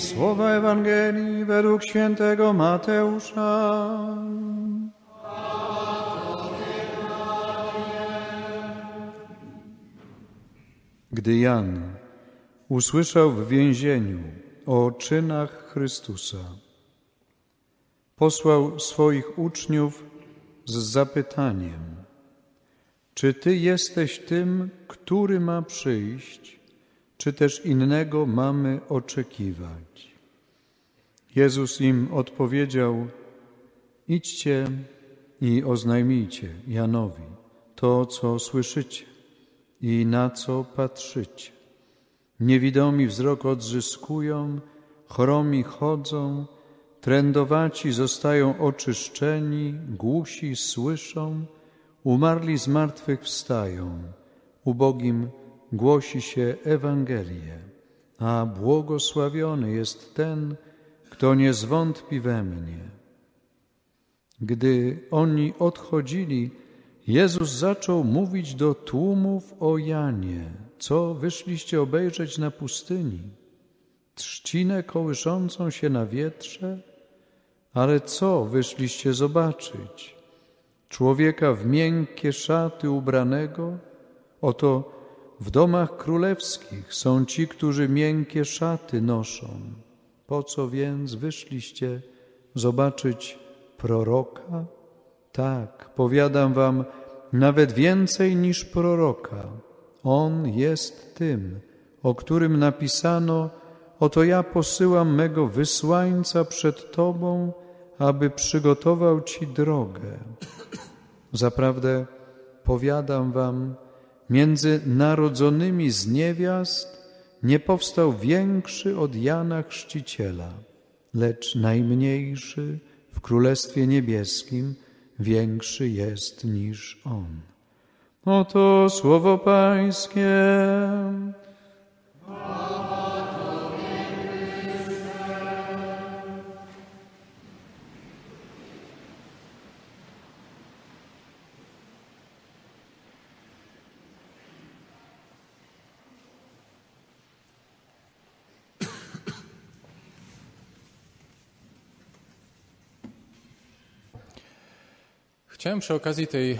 Słowa Ewangelii według świętego Mateusza. Gdy Jan usłyszał w więzieniu o czynach Chrystusa, posłał swoich uczniów z zapytaniem: Czy ty jesteś tym, który ma przyjść, czy też innego mamy oczekiwać? Jezus im odpowiedział: Idźcie i oznajmijcie Janowi to, co słyszycie i na co patrzycie. Niewidomi wzrok odzyskują, chromi chodzą, trędowaci zostają oczyszczeni, głusi słyszą, umarli z martwych wstają, ubogim głosi się Ewangelię, a błogosławiony jest ten, kto nie zwątpi we mnie. Gdy oni odchodzili, Jezus zaczął mówić do tłumów o Janie, co wyszliście obejrzeć na pustyni? Trzcinę kołyszącą się na wietrze? Ale co wyszliście zobaczyć? Człowieka w miękkie szaty ubranego? Oto w domach królewskich są ci, którzy miękkie szaty noszą. Po co więc wyszliście zobaczyć proroka? Tak, powiadam wam, nawet więcej niż proroka. On jest tym, o którym napisano: Oto ja posyłam mego wysłańca przed Tobą, aby przygotował Ci drogę. Zaprawdę powiadam Wam, między narodzonymi z niewiast nie powstał większy od Jana Chrzciciela, lecz najmniejszy w Królestwie Niebieskim większy jest niż On. Oto słowo Pańskie. Chciałem przy okazji tej e,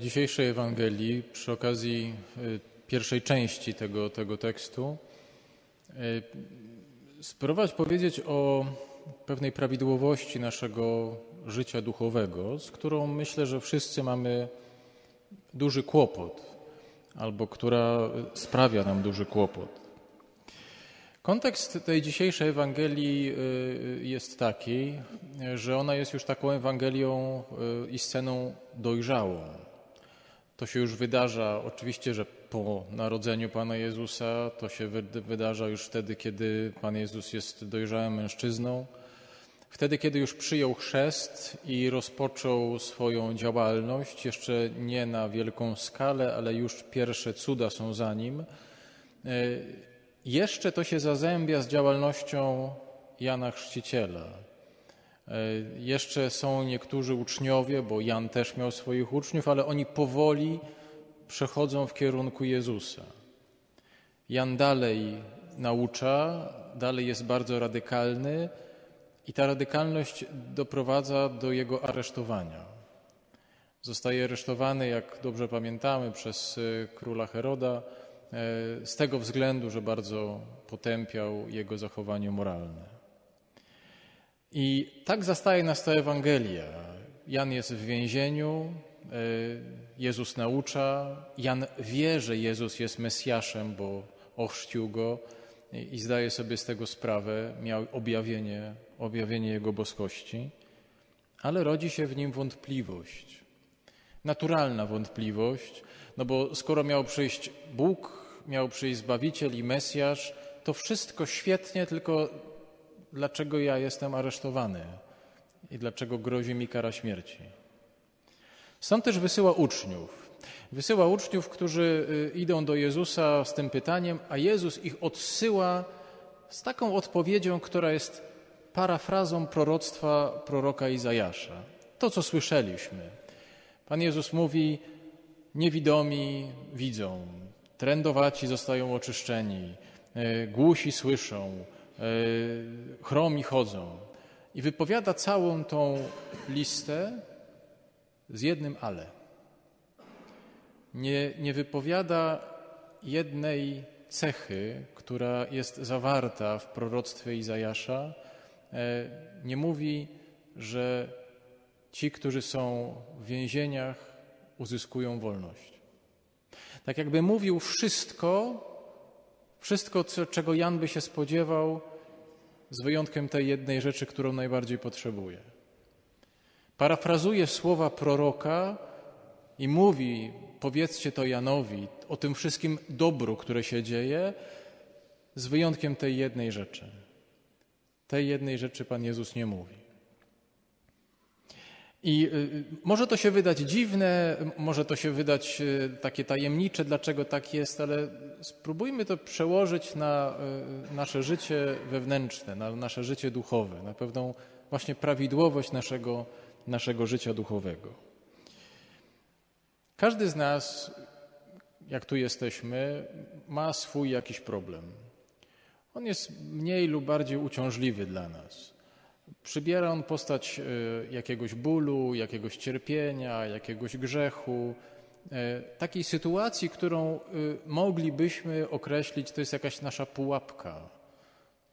dzisiejszej Ewangelii, przy okazji e, pierwszej części tego, tego tekstu, e, spróbować powiedzieć o pewnej prawidłowości naszego życia duchowego, z którą myślę, że wszyscy mamy duży kłopot, albo która sprawia nam duży kłopot. Kontekst tej dzisiejszej Ewangelii y, jest taki, że ona jest już taką Ewangelią y, i sceną dojrzałą. To się już wydarza, oczywiście, że po narodzeniu Pana Jezusa, to się wydarza już wtedy, kiedy Pan Jezus jest dojrzałym mężczyzną, wtedy, kiedy już przyjął chrzest i rozpoczął swoją działalność, jeszcze nie na wielką skalę, ale już pierwsze cuda są za nim. Jeszcze to się zazębia z działalnością Jana Chrzciciela. E, jeszcze są niektórzy uczniowie, bo Jan też miał swoich uczniów, ale oni powoli przechodzą w kierunku Jezusa. Jan dalej naucza, dalej jest bardzo radykalny i ta radykalność doprowadza do jego aresztowania. Zostaje aresztowany, jak dobrze pamiętamy, przez e, króla Heroda z tego względu, że bardzo potępiał jego zachowanie moralne. I tak zastaje nas ta Ewangelia. Jan jest w więzieniu, e, Jezus naucza, Jan wie, że Jezus jest Mesjaszem, bo ochrzcił go i zdaje sobie z tego sprawę, miał objawienie, objawienie Jego boskości, ale rodzi się w nim wątpliwość. Naturalna wątpliwość, no bo skoro miał przyjść Bóg, miał przyjść Zbawiciel i Mesjasz, to wszystko świetnie, tylko dlaczego ja jestem aresztowany i dlaczego grozi mi kara śmierci? Stąd też wysyła uczniów. Wysyła uczniów, którzy y, idą do Jezusa z tym pytaniem, a Jezus ich odsyła z taką odpowiedzią, która jest parafrazą proroctwa proroka Izajasza. To, co słyszeliśmy. Pan Jezus mówi, Niewidomi widzą, trędowaci zostają oczyszczeni, e, głusi słyszą, chromi chodzą. I wypowiada całą tą listę z jednym ale. Nie, nie wypowiada jednej cechy, która jest zawarta w proroctwie Izajasza. E, nie mówi, że ci, którzy są w więzieniach, uzyskują wolność. Tak jakby mówił wszystko, wszystko, czego Jan by się spodziewał, z wyjątkiem tej jednej rzeczy, którą najbardziej potrzebuje. Parafrazuje słowa proroka i mówi: Powiedzcie to Janowi o tym wszystkim dobru, które się dzieje, z wyjątkiem tej jednej rzeczy. Tej jednej rzeczy Pan Jezus nie mówi. I y, y, może to się wydać dziwne, może to się wydać y, takie tajemnicze, dlaczego tak jest, ale spróbujmy to przełożyć na nasze życie wewnętrzne, na nasze życie duchowe, na pewną właśnie prawidłowość naszego, naszego życia duchowego. Każdy z nas, jak tu jesteśmy, ma swój jakiś problem. On jest mniej lub bardziej uciążliwy dla nas. Przybiera on postać e, jakiegoś bólu, jakiegoś cierpienia, jakiegoś grzechu, e, takiej sytuacji, którą e, moglibyśmy określić, to jest jakaś nasza pułapka,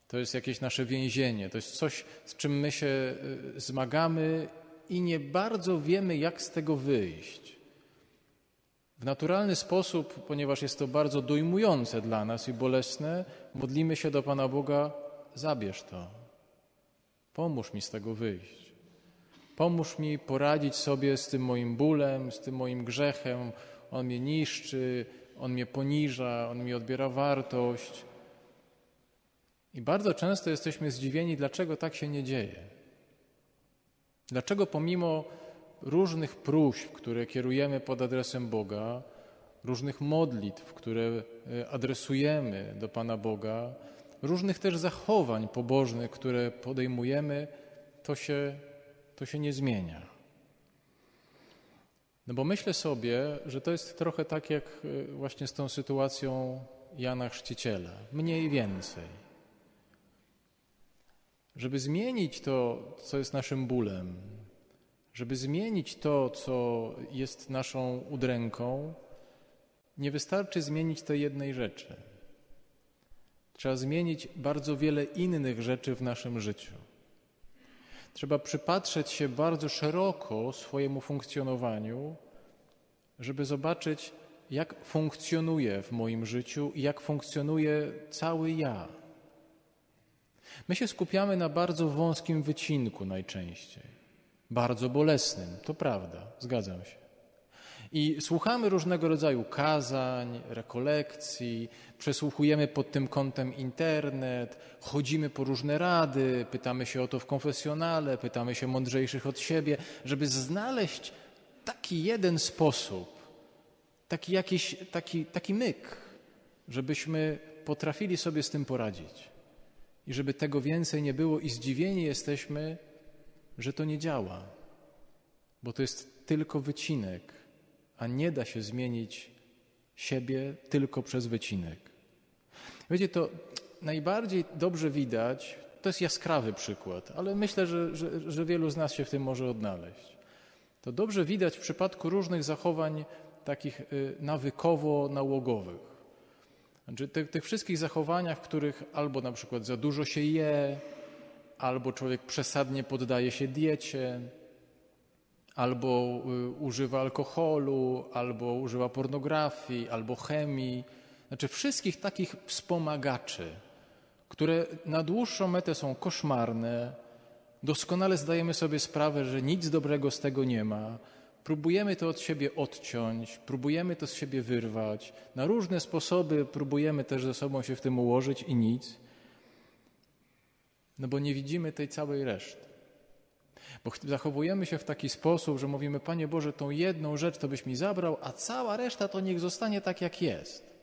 to jest jakieś nasze więzienie, to jest coś, z czym my się zmagamy i nie bardzo wiemy, jak z tego wyjść. W naturalny sposób, ponieważ jest to bardzo dojmujące dla nas i bolesne, modlimy się do Pana Boga: zabierz to, Pomóż mi z tego wyjść. Pomóż mi poradzić sobie z tym moim bólem, z tym moim grzechem. On mnie niszczy, on mnie poniża, on mi odbiera wartość. I bardzo często jesteśmy zdziwieni, dlaczego tak się nie dzieje. Dlaczego pomimo różnych próśb, które kierujemy pod adresem Boga, różnych modlitw, które e, adresujemy do Pana Boga, różnych też zachowań pobożnych, które podejmujemy, to się, to się nie zmienia. No bo myślę sobie, że to jest trochę tak jak e, właśnie z tą sytuacją Jana Chrzciciela. Mniej więcej. Żeby zmienić to, co jest naszym bólem, żeby zmienić to, co jest naszą udręką, nie wystarczy zmienić tej jednej rzeczy. Trzeba zmienić bardzo wiele innych rzeczy w naszym życiu. Trzeba przypatrzeć się bardzo szeroko swojemu funkcjonowaniu, żeby zobaczyć, jak funkcjonuje w moim życiu i jak funkcjonuje cały ja. My się skupiamy na bardzo wąskim wycinku najczęściej, bardzo bolesnym, to prawda, zgadzam się. I słuchamy różnego rodzaju kazań, rekolekcji, przesłuchujemy pod tym kątem internet, chodzimy po różne rady, pytamy się o to w konfesjonale, pytamy się mądrzejszych od siebie, żeby znaleźć taki jeden sposób, taki jakiś, taki, taki myk, żebyśmy potrafili sobie z tym poradzić. I żeby tego więcej nie było i zdziwieni jesteśmy, że to nie działa, bo to jest tylko wycinek a nie da się zmienić siebie tylko przez wycinek. Wiecie, to najbardziej dobrze widać, to jest jaskrawy przykład, ale myślę, że, że, że wielu z nas się w tym może odnaleźć. To dobrze widać w przypadku różnych zachowań takich y, nawykowo-nałogowych. Znaczy, tych, tych wszystkich zachowaniach, w których albo na przykład za dużo się je, albo człowiek przesadnie poddaje się diecie, albo y, używa alkoholu, albo używa pornografii, albo chemii. Znaczy wszystkich takich wspomagaczy, które na dłuższą metę są koszmarne, doskonale zdajemy sobie sprawę, że nic dobrego z tego nie ma. Próbujemy to od siebie odciąć, próbujemy to z siebie wyrwać. Na różne sposoby próbujemy też ze sobą się w tym ułożyć i nic. No bo nie widzimy tej całej reszty. Bo zachowujemy się w taki sposób, że mówimy, Panie Boże, tą jedną rzecz to byś mi zabrał, a cała reszta to niech zostanie tak, jak jest.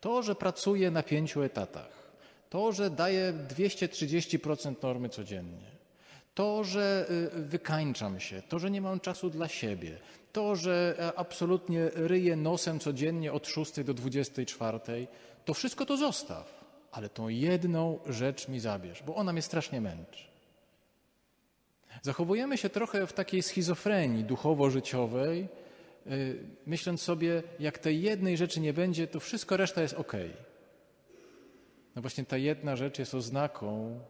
To, że pracuję na pięciu etatach, to, że daję 230% normy codziennie, to, że y, wykańczam się, to, że nie mam czasu dla siebie, to, że e, absolutnie ryję nosem codziennie od 6 do 24, to wszystko to zostaw. ale tą jedną rzecz mi zabierz, bo ona mnie strasznie męczy. Zachowujemy się trochę w takiej schizofrenii duchowo-życiowej, y, myśląc sobie, jak tej jednej rzeczy nie będzie, to wszystko reszta jest ok. No właśnie ta jedna rzecz jest oznaką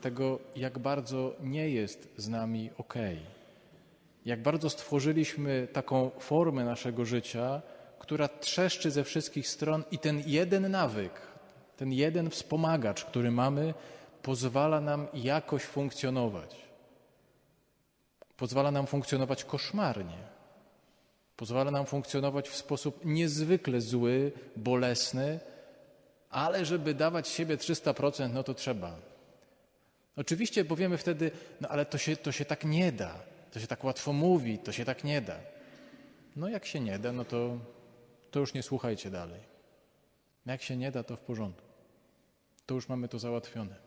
tego, jak bardzo nie jest z nami ok. Jak bardzo stworzyliśmy taką formę naszego życia, która trzeszczy ze wszystkich stron i ten jeden nawyk, ten jeden wspomagacz, który mamy, pozwala nam jakoś funkcjonować. Pozwala nam funkcjonować koszmarnie. Pozwala nam funkcjonować w sposób niezwykle zły, bolesny, ale żeby dawać siebie 300%, no to trzeba. Oczywiście powiemy wtedy, no ale to się, to się tak nie da, to się tak łatwo mówi, to się tak nie da. No jak się nie da, no to, to już nie słuchajcie dalej. Jak się nie da, to w porządku. To już mamy to załatwione.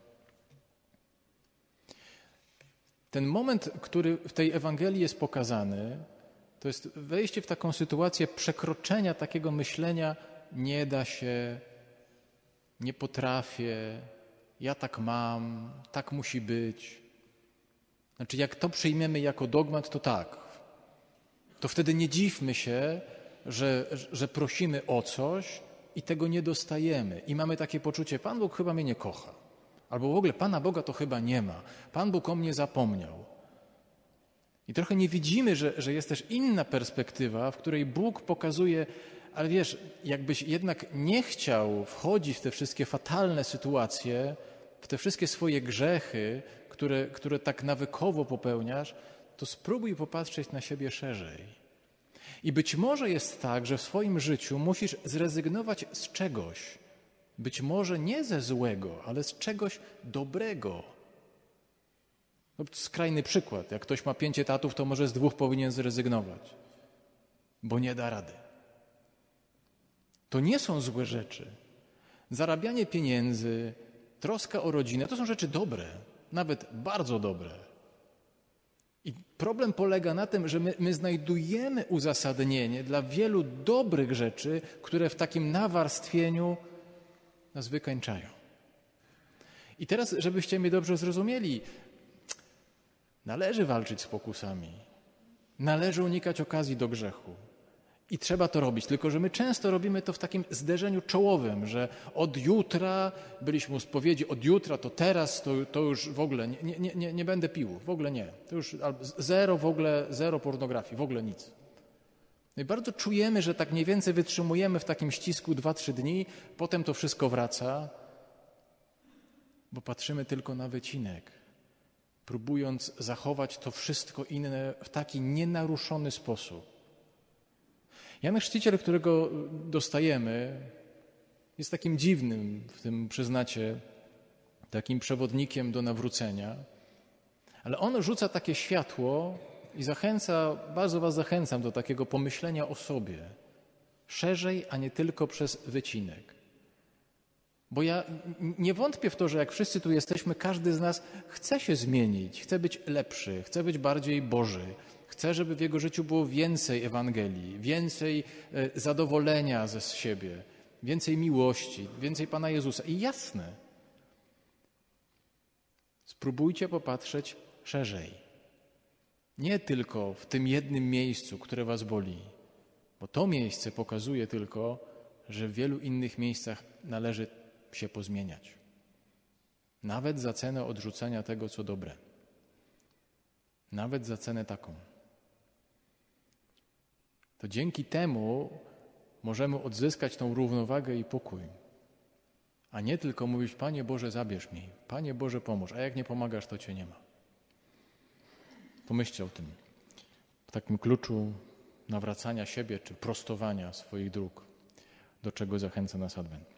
Ten moment, który w tej Ewangelii jest pokazany, to jest wejście w taką sytuację przekroczenia takiego myślenia, nie da się, nie potrafię, ja tak mam, tak musi być. Znaczy, jak to przyjmiemy jako dogmat, to tak. To wtedy nie dziwmy się, że, że prosimy o coś i tego nie dostajemy. I mamy takie poczucie, Pan Bóg chyba mnie nie kocha. Albo w ogóle Pana Boga to chyba nie ma. Pan Bóg o mnie zapomniał. I trochę nie widzimy, że, że jest też inna perspektywa, w której Bóg pokazuje, ale wiesz, jakbyś jednak nie chciał wchodzić w te wszystkie fatalne sytuacje, w te wszystkie swoje grzechy, które, które tak nawykowo popełniasz, to spróbuj popatrzeć na siebie szerzej. I być może jest tak, że w swoim życiu musisz zrezygnować z czegoś, być może nie ze złego, ale z czegoś dobrego. No, skrajny przykład. Jak ktoś ma pięć etatów, to może z dwóch powinien zrezygnować, bo nie da rady. To nie są złe rzeczy. Zarabianie pieniędzy, troska o rodzinę to są rzeczy dobre, nawet bardzo dobre. I problem polega na tym, że my, my, znajdujemy uzasadnienie dla wielu dobrych rzeczy, które w takim nawarstwieniu nas wykańczają. I teraz, żebyście mnie dobrze zrozumieli, należy walczyć z pokusami, należy unikać okazji do grzechu. I trzeba to robić, tylko że my często robimy to w takim zderzeniu czołowym, że od jutra byliśmy u spowiedzi, od jutra to teraz to, to już w ogóle nie, nie, nie, nie będę pił, w ogóle nie. To już zero w ogóle, zero pornografii, w ogóle nic. No bardzo czujemy, że tak mniej więcej wytrzymujemy w takim ścisku 2-3 dni, potem to wszystko wraca, bo patrzymy tylko na wycinek, próbując zachować to wszystko inne w taki nienaruszony sposób. Jan Chrzciciel, którego dostajemy, jest takim dziwnym, w tym przyznacie, takim przewodnikiem do nawrócenia, ale on rzuca takie światło i zachęca, bardzo Was zachęcam do takiego pomyślenia o sobie szerzej, a nie tylko przez wycinek. Bo ja nie wątpię w to, że jak wszyscy tu jesteśmy, każdy z nas chce się zmienić, chce być lepszy, chce być bardziej Boży, chce, żeby w jego życiu było więcej Ewangelii, więcej e, zadowolenia ze siebie, więcej miłości, więcej Pana Jezusa. I jasne, spróbujcie popatrzeć szerzej. Nie tylko w tym jednym miejscu, które was boli, bo to miejsce pokazuje tylko, że w wielu innych miejscach należy się pozmieniać. Nawet za cenę odrzucenia tego, co dobre. Nawet za cenę taką. To dzięki temu możemy odzyskać tą równowagę i pokój. A nie tylko mówić, Panie Boże, zabierz mi, Panie Boże, pomóż, a jak nie pomagasz, to Cię nie ma. Pomyślcie o tym. W takim kluczu nawracania siebie czy prostowania swoich dróg, do czego zachęca nas Adwent.